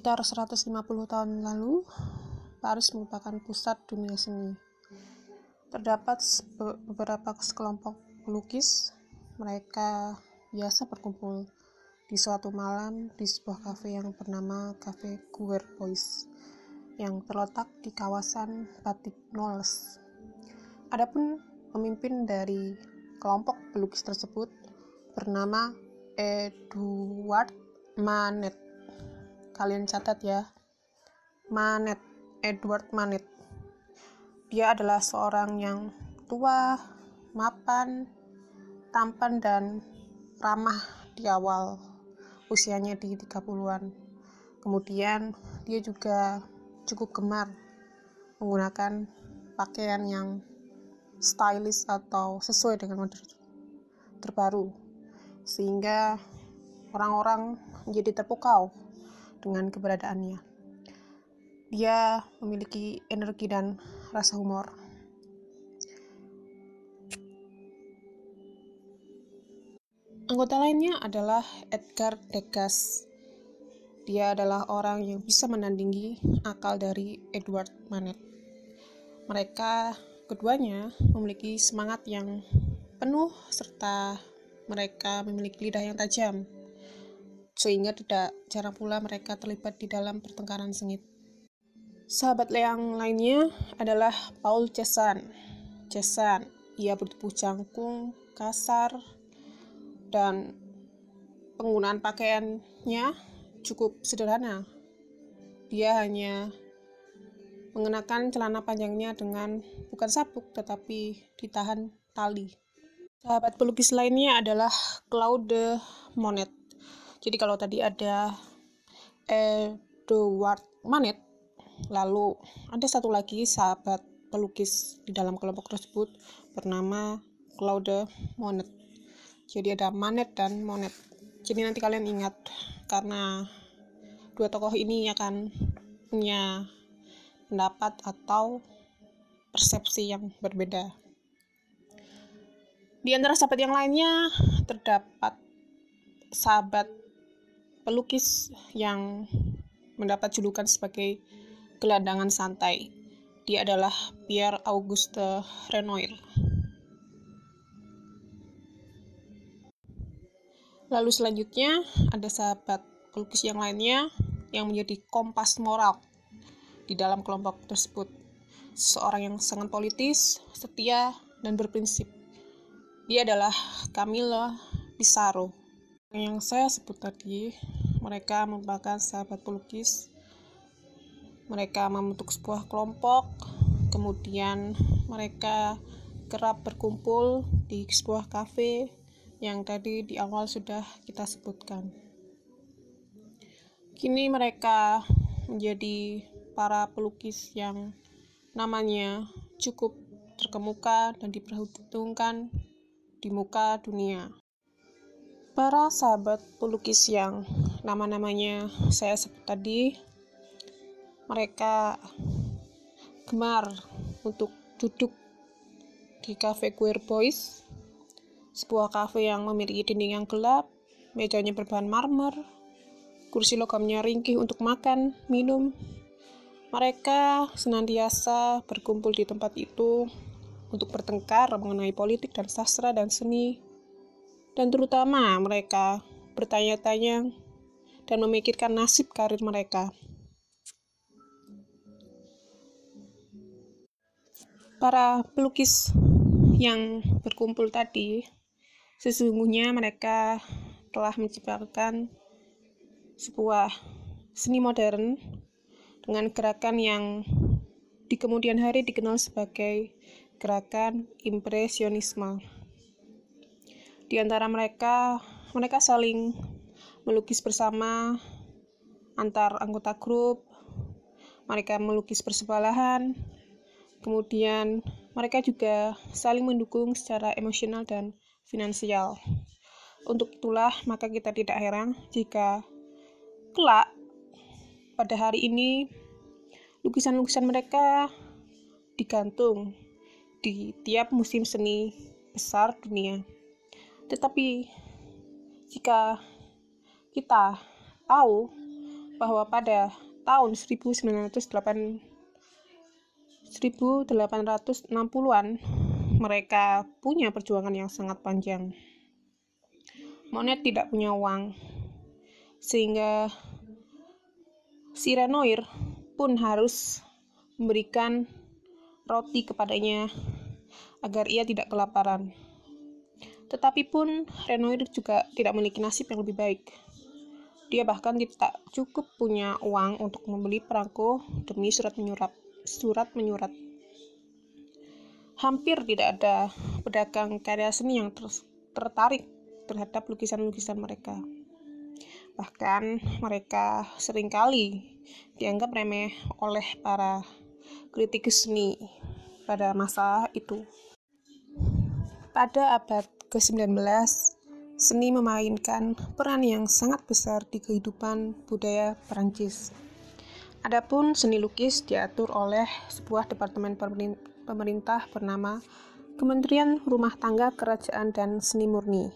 Sekitar 150 tahun lalu, Paris merupakan pusat dunia seni. Terdapat beberapa sekelompok pelukis, mereka biasa berkumpul di suatu malam di sebuah kafe yang bernama Cafe Queer Boys yang terletak di kawasan Batik Knowles. Adapun pemimpin dari kelompok pelukis tersebut bernama Edward Manet kalian catat ya. Manet Edward Manet. Dia adalah seorang yang tua mapan tampan dan ramah di awal usianya di 30-an kemudian dia juga cukup gemar menggunakan pakaian yang stylish atau sesuai dengan model terbaru sehingga orang-orang menjadi terpukau dengan keberadaannya. Dia memiliki energi dan rasa humor. Anggota lainnya adalah Edgar Degas. Dia adalah orang yang bisa menandingi akal dari Edward Manet. Mereka keduanya memiliki semangat yang penuh serta mereka memiliki lidah yang tajam sehingga tidak jarang pula mereka terlibat di dalam pertengkaran sengit. Sahabat yang lainnya adalah Paul Cesan. Cesan, ia bertubuh jangkung, kasar, dan penggunaan pakaiannya cukup sederhana. Dia hanya mengenakan celana panjangnya dengan bukan sabuk tetapi ditahan tali. Sahabat pelukis lainnya adalah Claude Monet. Jadi kalau tadi ada Edward Manet, lalu ada satu lagi sahabat pelukis di dalam kelompok tersebut bernama Claude Monet. Jadi ada Manet dan Monet. Jadi nanti kalian ingat karena dua tokoh ini akan punya pendapat atau persepsi yang berbeda. Di antara sahabat yang lainnya terdapat sahabat pelukis yang mendapat julukan sebagai gelandangan santai. Dia adalah Pierre Auguste Renoir. Lalu selanjutnya ada sahabat pelukis yang lainnya yang menjadi kompas moral di dalam kelompok tersebut. Seorang yang sangat politis, setia, dan berprinsip. Dia adalah Camilo Pissarro. Yang saya sebut tadi mereka merupakan sahabat pelukis. Mereka membentuk sebuah kelompok, kemudian mereka kerap berkumpul di sebuah kafe yang tadi di awal sudah kita sebutkan. Kini mereka menjadi para pelukis yang namanya cukup terkemuka dan diperhitungkan di muka dunia. Para sahabat pelukis yang nama-namanya saya sebut tadi mereka gemar untuk duduk di cafe Queer Boys sebuah cafe yang memiliki dinding yang gelap mejanya berbahan marmer kursi logamnya ringkih untuk makan minum. Mereka senantiasa berkumpul di tempat itu untuk bertengkar mengenai politik dan sastra dan seni. Dan terutama mereka bertanya-tanya dan memikirkan nasib karir mereka. Para pelukis yang berkumpul tadi, sesungguhnya mereka telah menciptakan sebuah seni modern dengan gerakan yang di kemudian hari dikenal sebagai gerakan impresionisme. Di antara mereka, mereka saling melukis bersama antar anggota grup, mereka melukis bersebelahan, kemudian mereka juga saling mendukung secara emosional dan finansial. Untuk itulah, maka kita tidak heran jika kelak pada hari ini lukisan-lukisan mereka digantung di tiap musim seni besar dunia. Tetapi jika kita tahu bahwa pada tahun 1860-an mereka punya perjuangan yang sangat panjang. Monet tidak punya uang, sehingga si Renoir pun harus memberikan roti kepadanya agar ia tidak kelaparan. Tetapi pun Renoir juga tidak memiliki nasib yang lebih baik. Dia bahkan tidak cukup punya uang untuk membeli perangko demi surat menyurat. Surat menyurat hampir tidak ada pedagang karya seni yang ter tertarik terhadap lukisan-lukisan mereka. Bahkan mereka sering kali dianggap remeh oleh para kritikus seni pada masa itu. Pada abad ke-19, seni memainkan peran yang sangat besar di kehidupan budaya Perancis. Adapun seni lukis diatur oleh sebuah departemen pemerintah bernama Kementerian Rumah Tangga Kerajaan dan Seni Murni.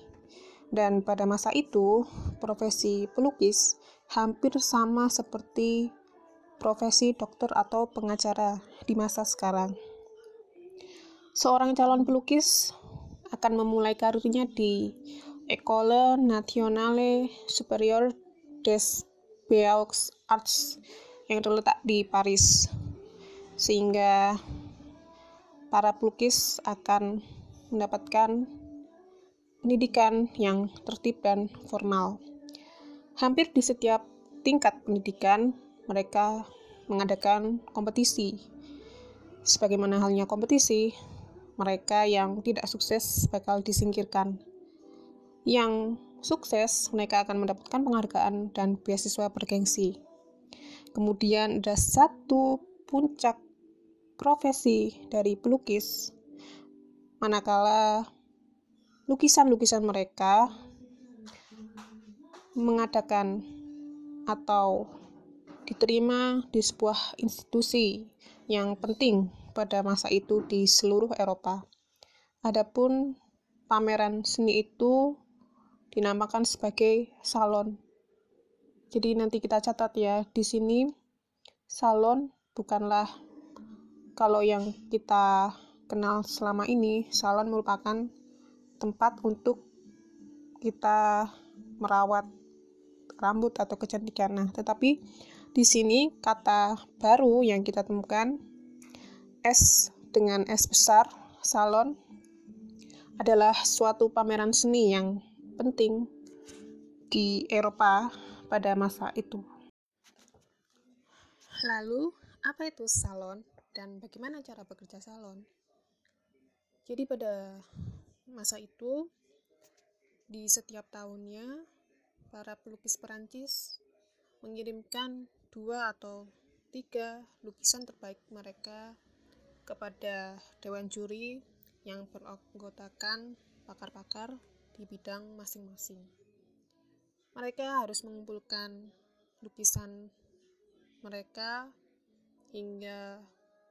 Dan pada masa itu, profesi pelukis hampir sama seperti profesi dokter atau pengacara di masa sekarang. Seorang calon pelukis akan memulai karirnya di École Nationale Supérieure des Beaux Arts yang terletak di Paris. Sehingga para pelukis akan mendapatkan pendidikan yang tertib dan formal. Hampir di setiap tingkat pendidikan, mereka mengadakan kompetisi. Sebagaimana halnya kompetisi, mereka yang tidak sukses bakal disingkirkan. Yang sukses, mereka akan mendapatkan penghargaan dan beasiswa bergengsi. Kemudian ada satu puncak profesi dari pelukis, manakala lukisan-lukisan mereka mengadakan atau diterima di sebuah institusi yang penting pada masa itu di seluruh Eropa. Adapun pameran seni itu dinamakan sebagai salon. Jadi nanti kita catat ya, di sini salon bukanlah kalau yang kita kenal selama ini, salon merupakan tempat untuk kita merawat rambut atau kecantikan. Nah, tetapi di sini kata baru yang kita temukan S dengan S besar, salon adalah suatu pameran seni yang penting di Eropa pada masa itu. Lalu, apa itu salon? dan bagaimana cara bekerja salon. Jadi pada masa itu di setiap tahunnya para pelukis Perancis mengirimkan dua atau tiga lukisan terbaik mereka kepada dewan juri yang beranggotakan pakar-pakar di bidang masing-masing. Mereka harus mengumpulkan lukisan mereka hingga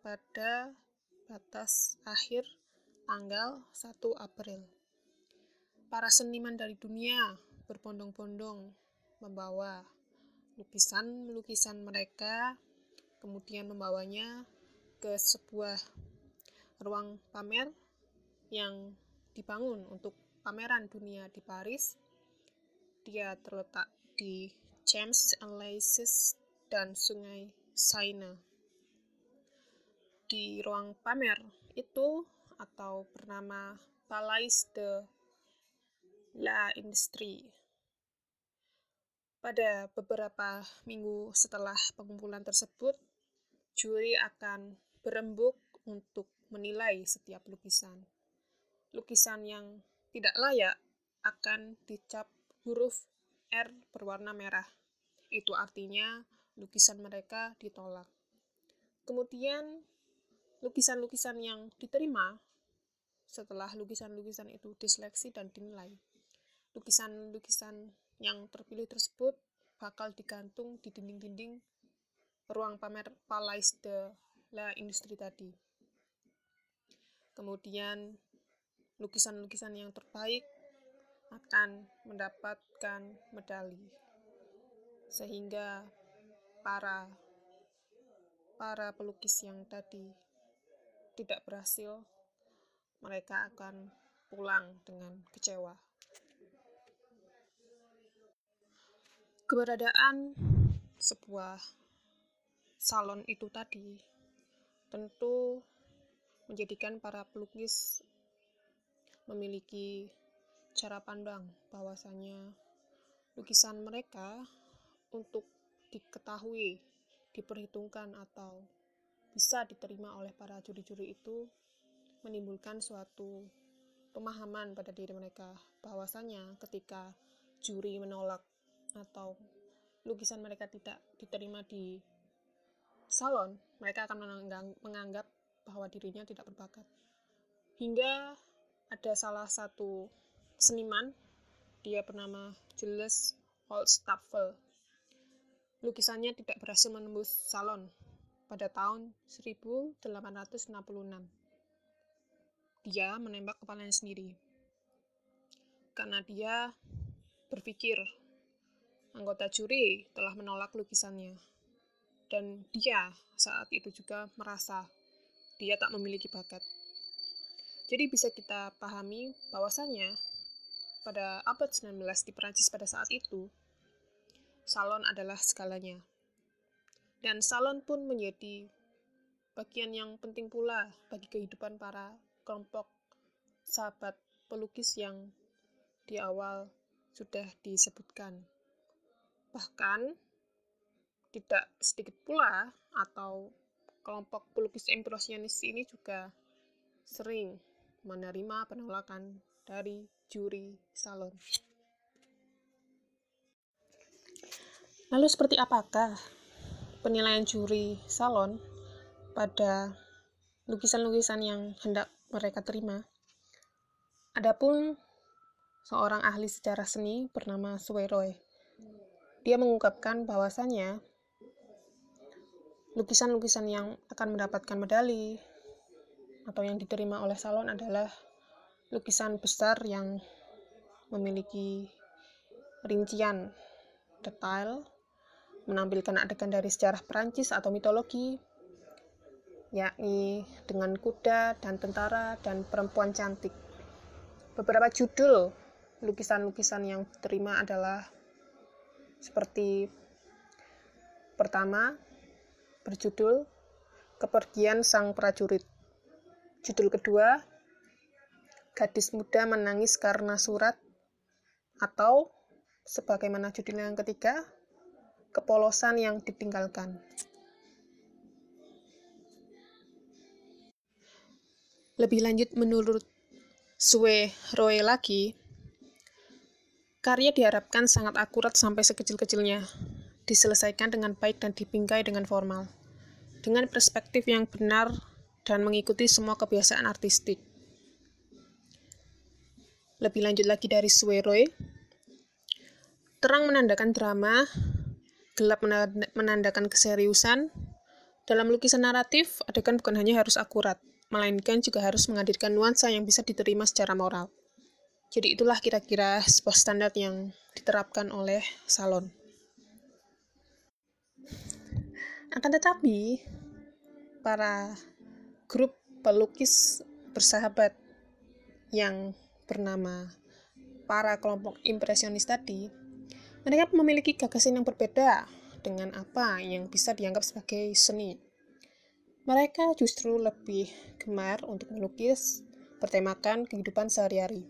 pada batas akhir tanggal 1 April. Para seniman dari dunia berbondong-bondong membawa lukisan-lukisan mereka, kemudian membawanya ke sebuah ruang pamer yang dibangun untuk pameran dunia di Paris. Dia terletak di Champs Elysees dan Sungai Seine di ruang pamer itu atau bernama Palais de la Industrie. Pada beberapa minggu setelah pengumpulan tersebut, juri akan berembuk untuk menilai setiap lukisan. Lukisan yang tidak layak akan dicap huruf R berwarna merah. Itu artinya lukisan mereka ditolak. Kemudian lukisan-lukisan yang diterima setelah lukisan-lukisan itu diseleksi dan dinilai. Lukisan-lukisan yang terpilih tersebut bakal digantung di dinding-dinding ruang pamer Palais de la Industrie tadi. Kemudian lukisan-lukisan yang terbaik akan mendapatkan medali. Sehingga para para pelukis yang tadi tidak berhasil, mereka akan pulang dengan kecewa. Keberadaan sebuah salon itu tadi tentu menjadikan para pelukis memiliki cara pandang bahwasanya lukisan mereka untuk diketahui, diperhitungkan atau bisa diterima oleh para juri-juri itu menimbulkan suatu pemahaman pada diri mereka bahwasanya ketika juri menolak atau lukisan mereka tidak diterima di salon, mereka akan menganggap bahwa dirinya tidak berbakat. Hingga ada salah satu seniman, dia bernama Jules Holstaffel. Lukisannya tidak berhasil menembus salon pada tahun 1866. Dia menembak kepalanya sendiri. Karena dia berpikir anggota juri telah menolak lukisannya. Dan dia saat itu juga merasa dia tak memiliki bakat. Jadi bisa kita pahami bahwasanya pada abad 19 di Perancis pada saat itu, salon adalah segalanya. Dan salon pun menjadi bagian yang penting pula bagi kehidupan para kelompok sahabat pelukis yang di awal sudah disebutkan. Bahkan tidak sedikit pula atau kelompok pelukis impresionis ini juga sering menerima penolakan dari juri salon. Lalu seperti apakah penilaian juri salon pada lukisan-lukisan yang hendak mereka terima? Adapun seorang ahli sejarah seni bernama Sueroy. Dia mengungkapkan bahwasannya lukisan-lukisan yang akan mendapatkan medali atau yang diterima oleh salon adalah lukisan besar yang memiliki rincian detail menampilkan adegan dari sejarah Perancis atau mitologi yakni dengan kuda dan tentara dan perempuan cantik. Beberapa judul lukisan-lukisan yang diterima adalah seperti pertama berjudul Kepergian Sang Prajurit. Judul kedua, Gadis Muda Menangis Karena Surat, atau sebagaimana judul yang ketiga, Kepolosan yang Ditinggalkan. Lebih lanjut menurut Sue Roy lagi, karya diharapkan sangat akurat sampai sekecil-kecilnya, diselesaikan dengan baik dan dibingkai dengan formal dengan perspektif yang benar dan mengikuti semua kebiasaan artistik. Lebih lanjut lagi dari Sueroy, terang menandakan drama, gelap menandakan keseriusan. Dalam lukisan naratif, adegan bukan hanya harus akurat, melainkan juga harus menghadirkan nuansa yang bisa diterima secara moral. Jadi itulah kira-kira sebuah standar yang diterapkan oleh salon. Akan tetapi, para grup pelukis bersahabat yang bernama para kelompok impresionis tadi, mereka memiliki gagasan yang berbeda dengan apa yang bisa dianggap sebagai seni. Mereka justru lebih gemar untuk melukis bertemakan kehidupan sehari-hari.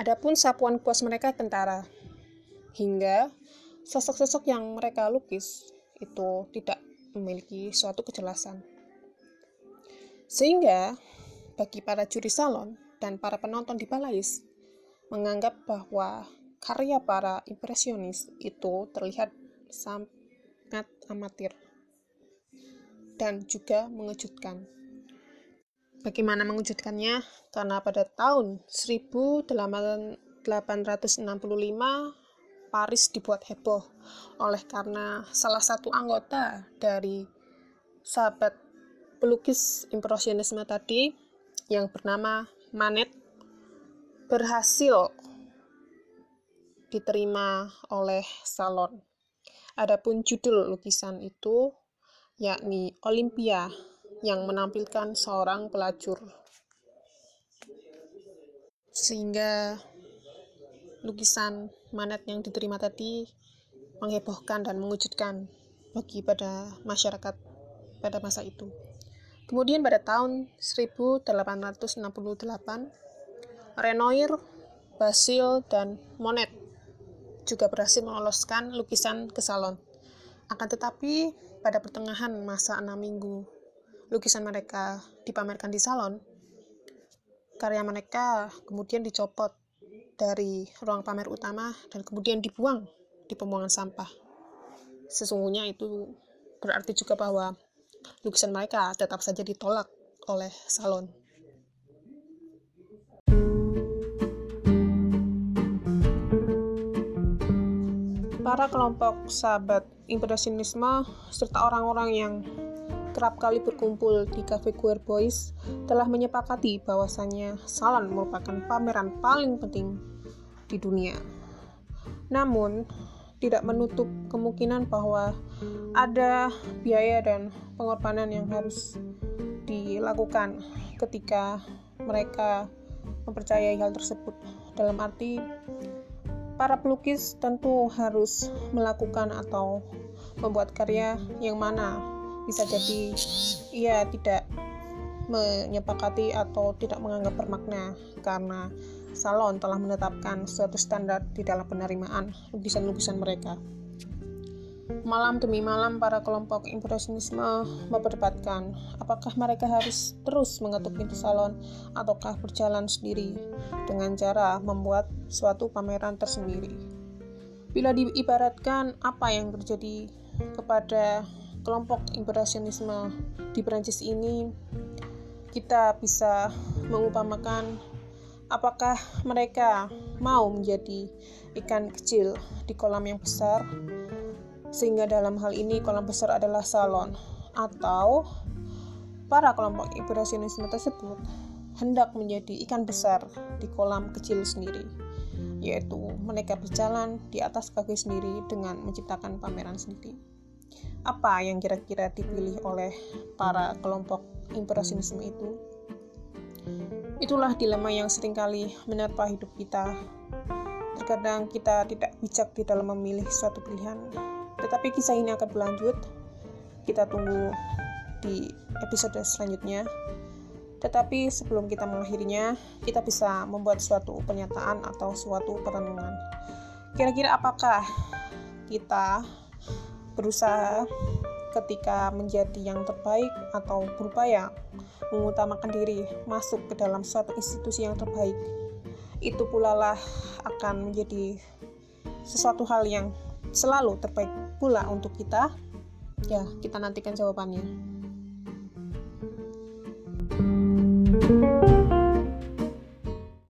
Adapun sapuan kuas mereka tentara, hingga sosok-sosok yang mereka lukis itu tidak memiliki suatu kejelasan. Sehingga bagi para juri salon dan para penonton di Balais menganggap bahwa karya para impresionis itu terlihat sangat amatir dan juga mengejutkan. Bagaimana mengejutkannya? Karena pada tahun 1865 Paris dibuat heboh oleh karena salah satu anggota dari sahabat pelukis impresionisme tadi yang bernama Manet berhasil diterima oleh salon. Adapun judul lukisan itu yakni Olimpia yang menampilkan seorang pelacur. Sehingga lukisan Manet yang diterima tadi menghebohkan dan mengejutkan bagi pada masyarakat pada masa itu. Kemudian pada tahun 1868, Renoir, Basil, dan Monet juga berhasil meloloskan lukisan ke salon. Akan tetapi, pada pertengahan masa enam minggu lukisan mereka dipamerkan di salon, karya mereka kemudian dicopot dari ruang pamer utama dan kemudian dibuang di pembuangan sampah. Sesungguhnya itu berarti juga bahwa lukisan mereka tetap saja ditolak oleh salon. para kelompok sahabat impresionisme serta orang-orang yang kerap kali berkumpul di Cafe Queer Boys telah menyepakati bahwasannya salon merupakan pameran paling penting di dunia. Namun, tidak menutup kemungkinan bahwa ada biaya dan pengorbanan yang harus dilakukan ketika mereka mempercayai hal tersebut. Dalam arti, Para pelukis tentu harus melakukan atau membuat karya yang mana bisa jadi ia tidak menyepakati atau tidak menganggap bermakna karena salon telah menetapkan suatu standar di dalam penerimaan lukisan-lukisan mereka. Malam demi malam, para kelompok impresionisme memperdebatkan apakah mereka harus terus mengetuk pintu salon ataukah berjalan sendiri dengan cara membuat suatu pameran tersendiri. Bila diibaratkan apa yang terjadi kepada kelompok impresionisme di Prancis ini, kita bisa mengupamakan apakah mereka mau menjadi ikan kecil di kolam yang besar sehingga dalam hal ini kolam besar adalah salon atau para kelompok impresionisme tersebut hendak menjadi ikan besar di kolam kecil sendiri yaitu mereka berjalan di atas kaki sendiri dengan menciptakan pameran sendiri? Apa yang kira-kira dipilih oleh para kelompok impresionisme itu itulah dilema yang sering kali menerpa hidup kita terkadang kita tidak bijak di dalam memilih suatu pilihan tetapi kisah ini akan berlanjut. Kita tunggu di episode selanjutnya. Tetapi sebelum kita mengakhirinya, kita bisa membuat suatu pernyataan atau suatu perenungan. Kira-kira apakah kita berusaha ketika menjadi yang terbaik atau berupaya mengutamakan diri masuk ke dalam suatu institusi yang terbaik itu pula lah akan menjadi sesuatu hal yang selalu terbaik pula untuk kita? Ya, kita nantikan jawabannya.